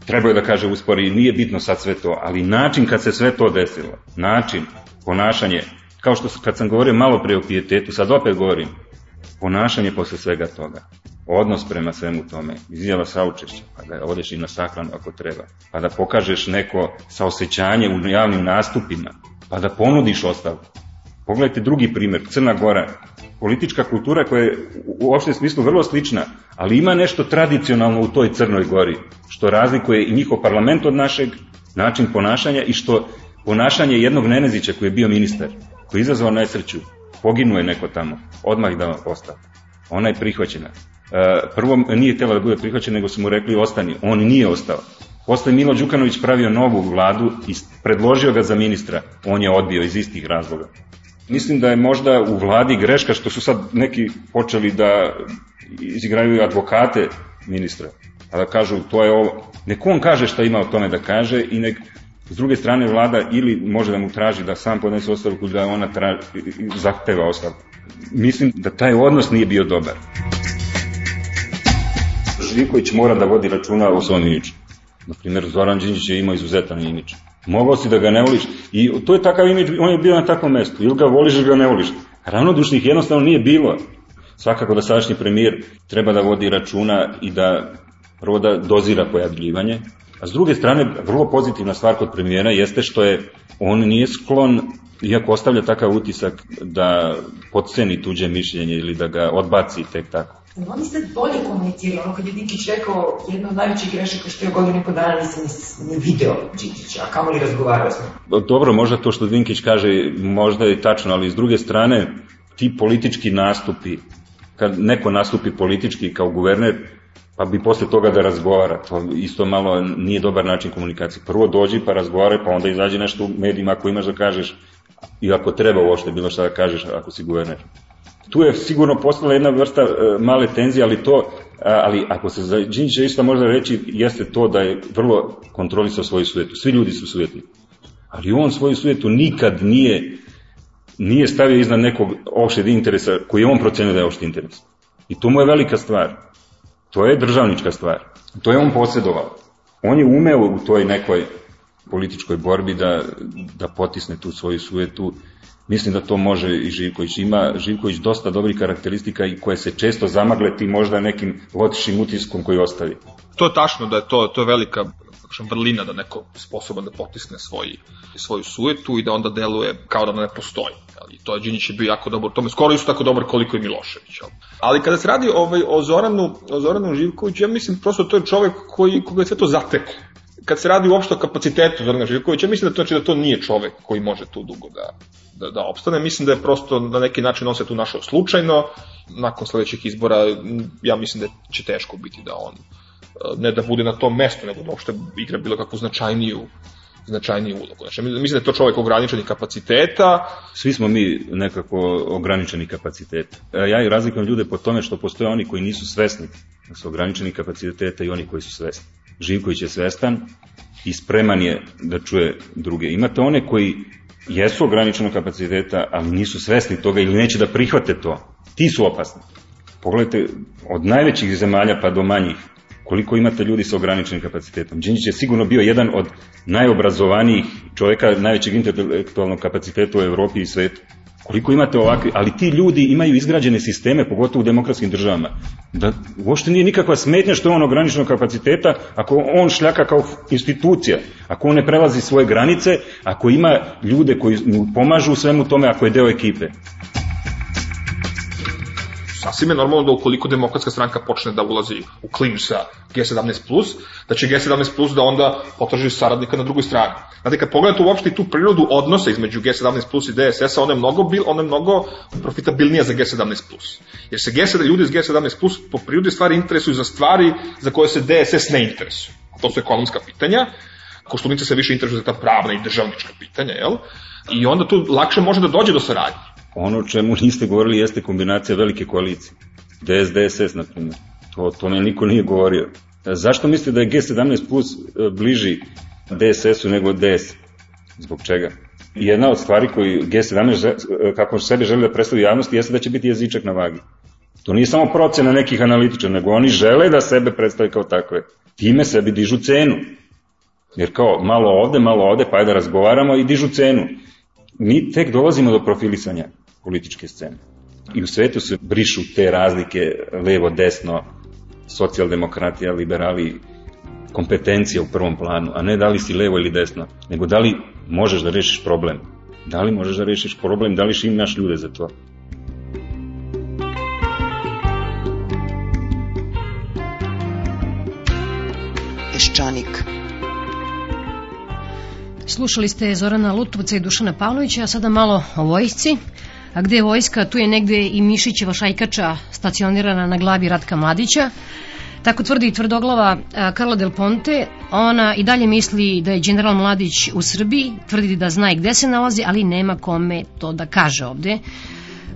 trebaju da kaže uspori, nije bitno sad sve to, ali način kad se sve to desilo, način, ponašanje, kao što kad sam govorio malo pre o pijetetu, sad opet govorim, ponašanje posle svega toga. odnos prema svemu tome, izjava saučešća, pa da odeš i na sahranu ako treba, pa da pokažeš neko saosećanje u javnim nastupima, pa da ponudiš ostavku. Pogledajte drugi primjer, Crna Gora, politička kultura koja je u opštem smislu vrlo slična, ali ima nešto tradicionalno u toj Crnoj Gori, što razlikuje i njihov parlament od našeg, način ponašanja i što ponašanje jednog Nenezića koji je bio ministar, koji je izazvao nesreću, poginuo je neko tamo, odmah da ostao. Ona je prihvaćena. E, prvo nije htjela da bude prihvaćena, nego su mu rekli ostani. On nije ostao. Posle Milo Đukanović pravio novu vladu i predložio ga za ministra. On je odbio iz istih razloga. Mislim da je možda u vladi greška što su sad neki počeli da izigraju advokate ministra. A da kažu to je ovo. Nek on kaže šta ima o tome da kaže i nek s druge strane vlada ili može da mu traži da sam podnese ostavku da ona traži, zahteva ostavku. Mislim da taj odnos nije bio dobar. Živković mora da vodi računa o svom imiču. Na primjer, Zoran Đinđić je imao izuzetan imič. Mogao si da ga ne voliš i to je takav imič, on je bio na takvom mestu. Ili ga voliš ili ga ne voliš. Ravnodušnih jednostavno nije bilo. Svakako da sadašnji premijer treba da vodi računa i da prvo da dozira pojavljivanje, a s druge strane, vrlo pozitivna stvar kod premijera jeste što je on nije sklon iako ostavlja takav utisak da podceni tuđe mišljenje ili da ga odbaci tek tako. Oni ste bolje komunicirali, ono kad je Dinkić rekao jedna od najvećih grešaka što je godinu i po dana nisam ni, ni video Dinkića, a kamo li razgovarao s njim? Dobro, možda to što Dinkić kaže možda je tačno, ali s druge strane ti politički nastupi, kad neko nastupi politički kao guverner, pa bi posle toga da razgovara. To isto malo nije dobar način komunikacije. Prvo dođi pa razgovaraj, pa onda izađe nešto u medijima ako imaš da kažeš i ako treba uopšte bilo šta da kažeš ako si guverner. Tu je sigurno postala jedna vrsta e, male tenzije, ali to, ali ako se za Đinđića isto može reći, jeste to da je vrlo kontrolisao svoju sujetu. Svi ljudi su sujeti. Ali on svoju sujetu nikad nije nije stavio iznad nekog opšteg interesa koji je on procenio da je opšti interes. I to mu je velika stvar. To je državnička stvar. To je on posjedovao. On je umeo u toj nekoj političkoj borbi da, da potisne tu svoju sujetu. Mislim da to može i Živković. Ima Živković dosta dobrih karakteristika i koje se često zamagle ti možda nekim lotišim utiskom koji ostavi. To je tačno da je to, to je velika vrlina da neko sposoban da potisne svoj, svoju sujetu i da onda deluje kao da ne postoji. I to je Đinjić je bio jako dobar, tome skoro isto tako dobar koliko i Milošević. Ali kada se radi ovaj, o, Zoranu, o Zoranu Živkoviću, ja mislim prosto to je čovek koji, koga je sve to zateklo. Kad se radi uopšte o kapacitetu Zorana Živkovića, mislim da to znači da to nije čovek koji može tu dugo da, da, da opstane. Mislim da je prosto na neki način on se tu našao slučajno. Nakon sledećih izbora, ja mislim da će teško biti da on ne da bude na tom mestu, nego da uopšte igra bilo kakvu značajniju značajniju ulogu. Znači, mislim da je to čovjek ograničenih kapaciteta. Svi smo mi nekako ograničeni kapaciteta. E, ja i razlikujem ljude po tome što postoje oni koji nisu svesni da su ograničeni kapaciteta i oni koji su svesni. Živković je svestan i spreman je da čuje druge. Imate one koji jesu ograničenog kapaciteta, ali nisu svesni toga ili neće da prihvate to. Ti su opasni. Pogledajte, od najvećih zemalja pa do manjih, koliko imate ljudi sa ograničenim kapacitetom. Đinđić je sigurno bio jedan od najobrazovanijih čoveka, najvećeg intelektualnog kapaciteta u Evropi i svetu. Koliko imate ovakvi, ali ti ljudi imaju izgrađene sisteme, pogotovo u demokratskim državama, da uopšte nije nikakva smetnja što je on ograničenog kapaciteta ako on šljaka kao institucija, ako on ne prelazi svoje granice, ako ima ljude koji mu pomažu u svemu tome, ako je deo ekipe sasvim je normalno da ukoliko demokratska stranka počne da ulazi u klinč sa G17+, da će G17+, da onda potraži saradnika na drugoj strani. Znate, kad pogledate uopšte i tu prirodu odnosa između G17+, i DSS-a, ona je mnogo, bil, ona je mnogo profitabilnija za G17+. Jer se G7, ljudi iz G17+, po prirodi stvari interesuju za stvari za koje se DSS ne interesuje. A to su ekonomska pitanja, Koštunica se više interesuje za ta pravna i državnička pitanja, jel? I onda tu lakše može da dođe do saradnje. Ono čemu niste govorili jeste kombinacija velike koalicije. DSDSS, na primjer. To, o tome niko nije govorio. Zašto mislite da je G17 plus e, bliži DSS-u nego DS? Zbog čega? Jedna od stvari koju G17, e, kako sebe želi da predstavi javnosti, jeste da će biti jezičak na vagi. To nije samo procena nekih analitičara, nego oni žele da sebe predstavi kao takve. Time sebi dižu cenu. Jer kao malo ovde, malo ovde, pa je da razgovaramo i dižu cenu. Mi tek dolazimo do profilisanja političke scene. I u svetu se brišu te razlike levo, desno, socijaldemokratija, liberali, kompetencija u prvom planu, a ne da li si levo ili desno, nego da li možeš da rešiš problem. Da li možeš da rešiš problem, da li imaš ljude za to. Peščanik. Slušali ste Zorana Lutovca i Dušana Pavlovića, a sada malo o vojsci. A gde je vojska, tu je negde i Mišićeva šajkača stacionirana na glavi Ratka Mladića. Tako tvrdi tvrdoglava Karla Del Ponte. Ona i dalje misli da je general Mladić u Srbiji, tvrdi da zna i gde se nalazi, ali nema kome to da kaže ovde.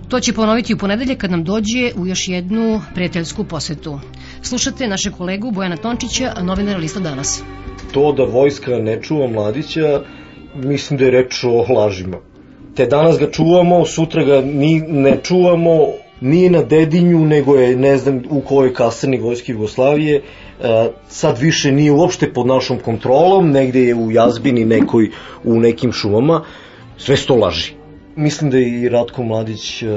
To će ponoviti u ponedelje kad nam dođe u još jednu prijateljsku posetu. Slušate naše kolegu Bojana Tončića, novinara Lista danas. To da vojska ne čuva mladića, mislim da je reč o lažima. Te danas ga čuvamo, sutra ga ni ne čuvamo, nije na Dedinju, nego je ne znam u kojoj kasarni Vojske Jugoslavije, e, sad više nije uopšte pod našom kontrolom, negde je u jazbini nekoj u nekim šumama, sve sto laži. Mislim da je i Ratko Mladić e,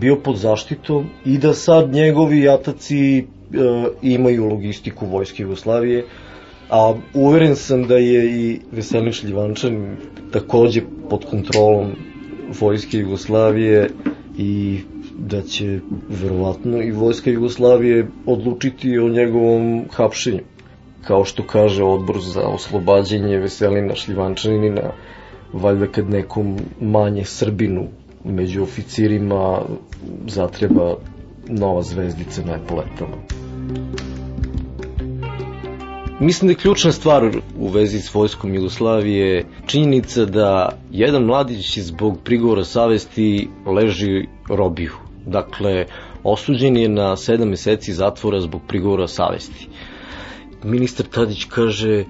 bio pod zaštitom i da sad njegovi jataci e, imaju logistiku Vojske Jugoslavije, a uveren sam da je i Veselin Šljivančan takođe pod kontrolom Vojske Jugoslavije i da će verovatno i Vojska Jugoslavije odlučiti o njegovom hapšenju. Kao što kaže odbor za oslobađanje Veselina Šljivančanina, valjda kad nekom manje Srbinu među oficirima zatreba nova zvezdica na epoletama. Mislim da je ključna stvar u vezi s vojskom Jugoslavije činjenica da jedan mladić zbog prigovora savesti leži robiju. Dakle, osuđen je na 7 meseci zatvora zbog prigovora savesti. Ministar Tadić kaže,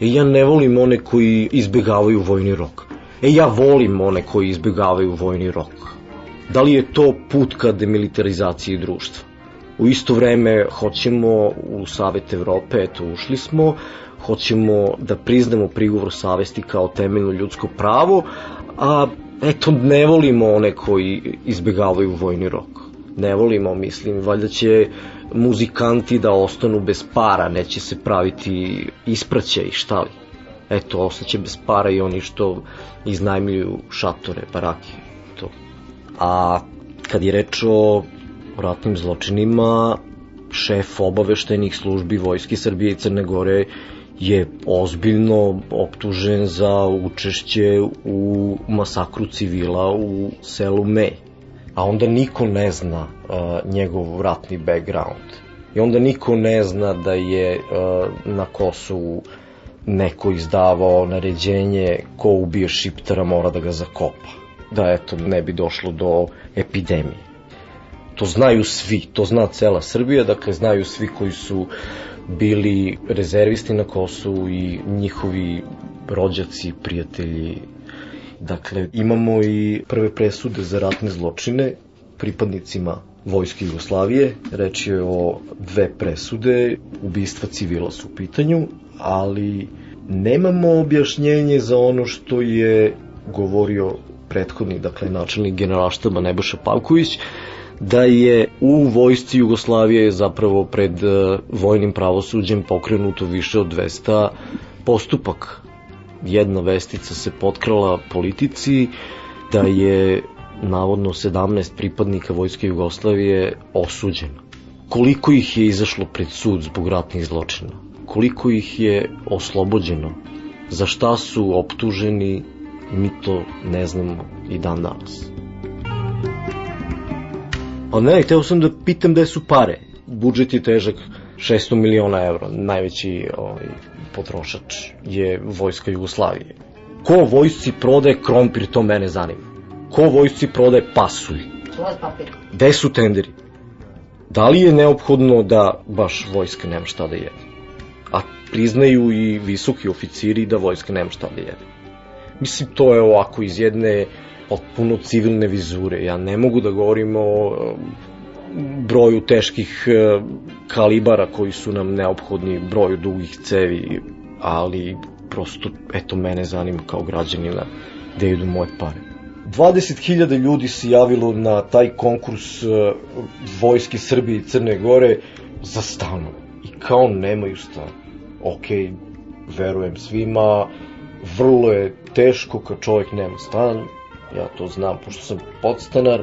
e, ja ne volim one koji izbegavaju vojni rok. E, ja volim one koji izbegavaju vojni rok. Da li je to put ka demilitarizaciji društva? U isto vreme hoćemo u Savet Evrope, eto ušli smo, hoćemo da priznamo prigovor savesti kao temeljno ljudsko pravo, a eto ne volimo one koji izbegavaju vojni rok. Ne volimo, mislim, valjda će muzikanti da ostanu bez para, neće se praviti ispraće i šta li. Eto, ostaće bez para i oni što iznajmljuju šatore, barake, to. A kad je reč o ratnim zločinima, šef obaveštenih službi Vojske Srbije i Crne Gore je ozbiljno optužen za učešće u masakru civila u selu Mej. A onda niko ne zna uh, njegov ratni background. I onda niko ne zna da je uh, na Kosovu neko izdavao naređenje ko ubije šiptara mora da ga zakopa. Da eto ne bi došlo do epidemije to znaju svi, to zna cela Srbija, dakle znaju svi koji su bili rezervisti na Kosovu i njihovi rođaci, prijatelji. Dakle, imamo i prve presude za ratne zločine pripadnicima Vojske Jugoslavije. Reč je o dve presude, ubistva civila su u pitanju, ali nemamo objašnjenje za ono što je govorio prethodni, dakle, načelnik generalštaba Nebojša Pavković, da je u vojsci Jugoslavije zapravo pred e, vojnim pravosuđem pokrenuto više od 200 postupak. Jedna vestica se potkrala politici da je navodno 17 pripadnika vojske Jugoslavije osuđeno. Koliko ih je izašlo pred sud zbog ratnih zločina? Koliko ih je oslobođeno? Za šta su optuženi? Mi to ne znamo i dan danas. A ne, hteo sam da pitam gde su pare. Budžet je težak 600 miliona evra, najveći ovaj, potrošač je vojska Jugoslavije. Ko vojsci prodaje krompir, to mene zanima. Ko vojsci prodaje pasulj? Gde su tenderi? Da li je neophodno da baš vojska nema šta da jede? A priznaju i visoki oficiri da vojska nema šta da jede. Mislim, to je ovako iz jedne potpuno civilne vizure. Ja ne mogu da govorim o broju teških e, kalibara koji su nam neophodni, broju dugih cevi, ali prosto, eto, mene zanima kao građanina gde idu moje pare. 20.000 ljudi se javilo na taj konkurs uh, Vojske Srbije i Crne Gore za stanom. I kao nemaju stan. Ok, verujem svima, vrlo je teško kad čovjek nema stan, ja to znam pošto sam podstanar,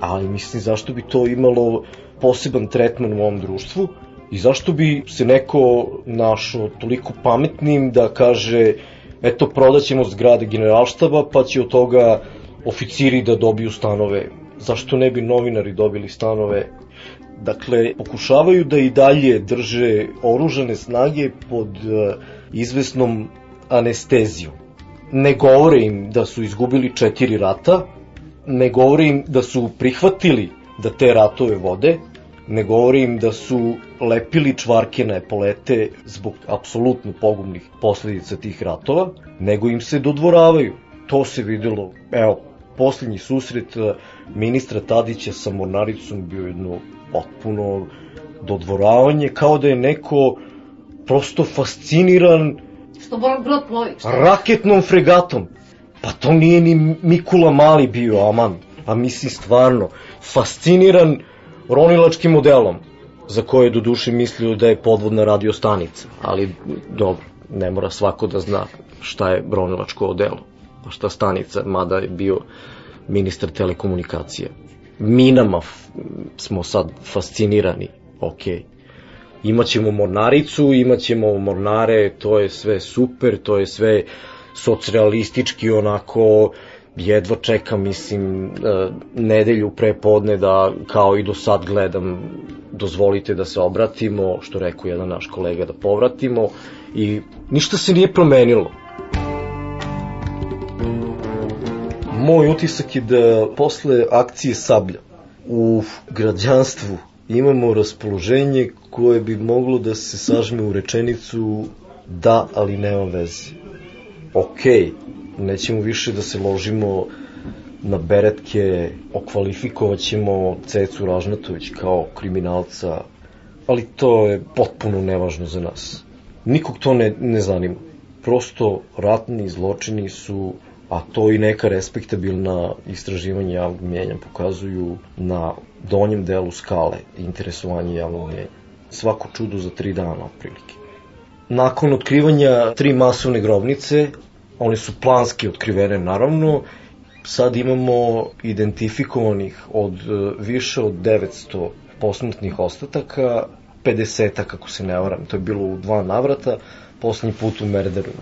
ali mislim zašto bi to imalo poseban tretman u ovom društvu i zašto bi se neko našao toliko pametnim da kaže eto prodaćemo zgrade generalštaba pa će od toga oficiri da dobiju stanove. Zašto ne bi novinari dobili stanove? Dakle, pokušavaju da i dalje drže oružane snage pod uh, izvesnom anestezijom. Ne govore im da su izgubili četiri rata, ne govore im da su prihvatili da te ratove vode, ne govorim da su lepili čvarke na epolete zbog apsolutno pogubnih posledica tih ratova, nego im se dodvoravaju. To se videlo, evo, posljednji susret eh, ministra Tadića sa Mornaricom bio jedno potpuno dodvoravanje, kao da je neko prosto fasciniran Što brod plovi? raketnom fregatom. Pa to nije ni Mikula Mali bio, aman. A mislim stvarno, fasciniran ronilačkim modelom, za koje je do duše mislio da je podvodna radiostanica, ali dobro, ne mora svako da zna šta je ronilačko odelo, a šta stanica, mada je bio ministar telekomunikacije. Minama smo sad fascinirani, ok. Imaćemo mornaricu, imaćemo mornare, to je sve super, to je sve socrealistički onako jedva čekam, mislim, e, nedelju pre podne da kao i do sad gledam dozvolite da se obratimo, što rekao jedan naš kolega da povratimo i ništa se nije promenilo. Moj utisak je da posle akcije Sablja u građanstvu imamo raspoloženje koje bi moglo da se sažme u rečenicu da, ali nema veze. Okay, nećemo više da se ložimo na beretke, okvalifikovat ćemo Cecu Ražnatović kao kriminalca, ali to je potpuno nevažno za nas. Nikog to ne, ne zanima. Prosto ratni zločini su, a to i neka respektabilna istraživanja javnog mjenja pokazuju na donjem delu skale interesovanje javnog mjenja. Svako čudo za tri dana, otprilike. Nakon otkrivanja tri masovne grobnice, one su planski otkrivene naravno, sad imamo identifikovanih od e, više od 900 posmrtnih ostataka, 50 kako se ne varam, to je bilo u dva navrata, poslednji put u Merderu.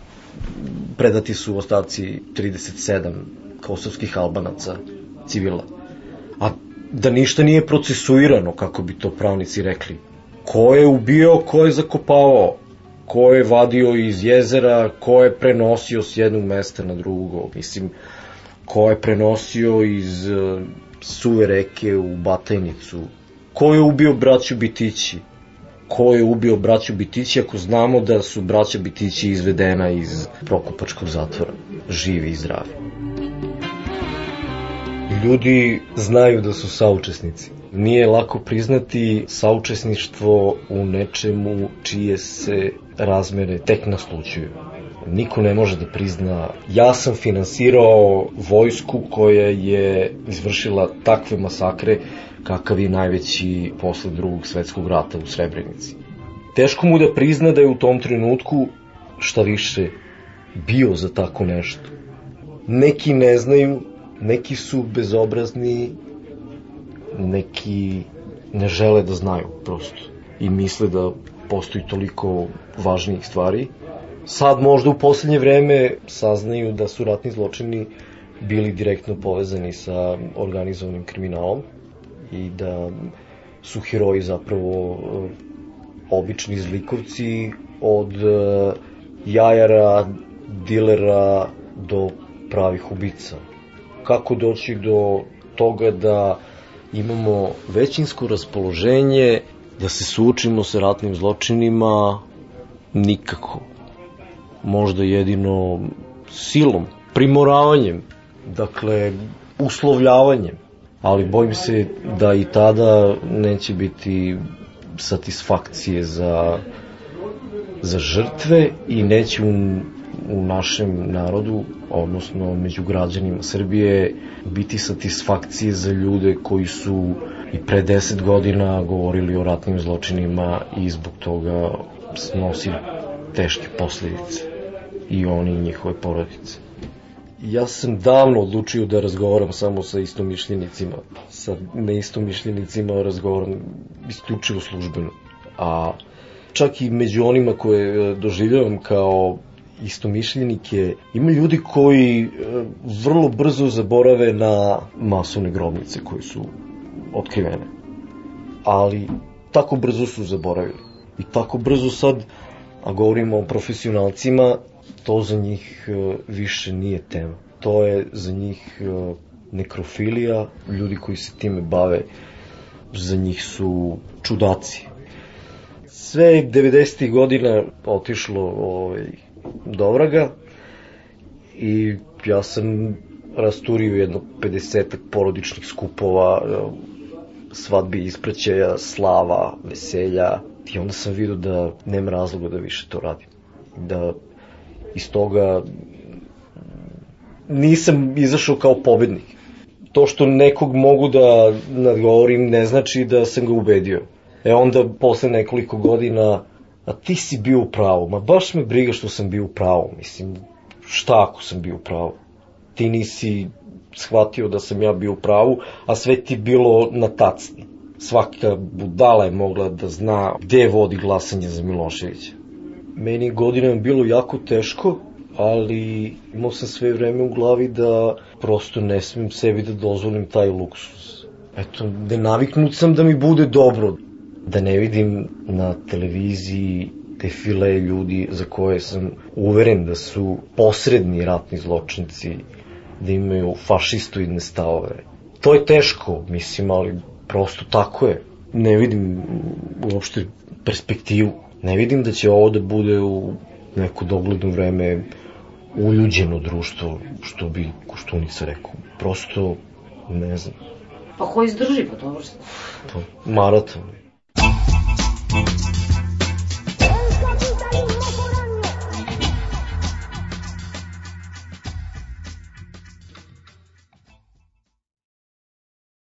Predati su ostaci 37 kosovskih albanaca, civila. A da ništa nije procesuirano, kako bi to pravnici rekli. Ko je ubio, ko je zakopavao, ko je vadio iz jezera, ko je prenosio s jednog mesta na drugo, mislim, ko je prenosio iz uh, suve reke u Batajnicu, ko je ubio braću Bitići, ko je ubio braću Bitići ako znamo da su braća Bitići izvedena iz Prokopačkog zatvora, živi i zdravi. Ljudi znaju da su saučesnici. Nije lako priznati saučesništvo u nečemu čije se razmere tek naslučuju. Niko ne može da prizna, ja sam finansirao vojsku koja je izvršila takve masakre kakav je najveći posle drugog svetskog rata u Srebrenici. Teško mu da prizna da je u tom trenutku, šta više, bio za tako nešto. Neki ne znaju, neki su bezobrazni, neki ne žele da znaju prosto i misle da postoji toliko važnijih stvari. Sad možda u poslednje vreme saznaju da su ratni zločini bili direktno povezani sa organizovanim kriminalom i da su heroji zapravo eh, obični zlikovci od eh, jajara, dilera do pravih ubica. Kako doći do toga da imamo većinsko raspoloženje da se suočimo sa ratnim zločinima nikako. Možda jedino silom, primoravanjem, dakle uslovljavanjem, ali bojim se da i tada neće biti satisfakcije za, za žrtve i neće u u našem narodu, odnosno među građanima Srbije, biti satisfakcije za ljude koji su i pre deset godina govorili o ratnim zločinima i zbog toga snosi teške posljedice i oni i njihove porodice. Ja sam davno odlučio da razgovaram samo sa istomišljenicima. Sa neistomišljenicima razgovaram isključivo službeno. A čak i među onima koje e, doživljavam kao istomišljenike, ima ljudi koji e, vrlo brzo zaborave na masovne grobnice koje su otkrivene. Ali tako brzo su zaboravili. I tako brzo sad, a govorimo o profesionalcima, to za njih e, više nije tema. To je za njih nekrofilija, ljudi koji se time bave, za njih su čudaci sve 90. godina otišlo ovaj, do vraga i ja sam rasturio jedno 50 porodičnih skupova, svadbi ispraćaja, slava, veselja i onda sam vidio da nema razloga da više to radim. Da iz toga nisam izašao kao pobednik. To što nekog mogu da nadgovorim ne znači da sam ga ubedio. E onda, posle nekoliko godina, a ti si bio u pravu. Ma baš me briga što sam bio u pravu, mislim, šta ako sam bio u pravu? Ti nisi shvatio da sam ja bio u pravu, a sve ti bilo na tacni. Svaka budala je mogla da zna gde vodi glasanje za Miloševića. Meni godinama bilo jako teško, ali imao sam sve vreme u glavi da prosto ne smem sebi da dozvolim taj luksus. Eto, ne naviknut sam da mi bude dobro, da ne vidim na televiziji defile ljudi za koje sam uveren da su posredni ratni zločinci, da imaju fašistoidne stavove. To je teško, mislim, ali prosto tako je. Ne vidim uopšte perspektivu. Ne vidim da će ovo da bude u neko dogledno vreme uljuđeno društvo, što bi Koštunica rekao. Prosto, ne znam. Pa ko izdrži, pa dobro. Maraton. Maraton.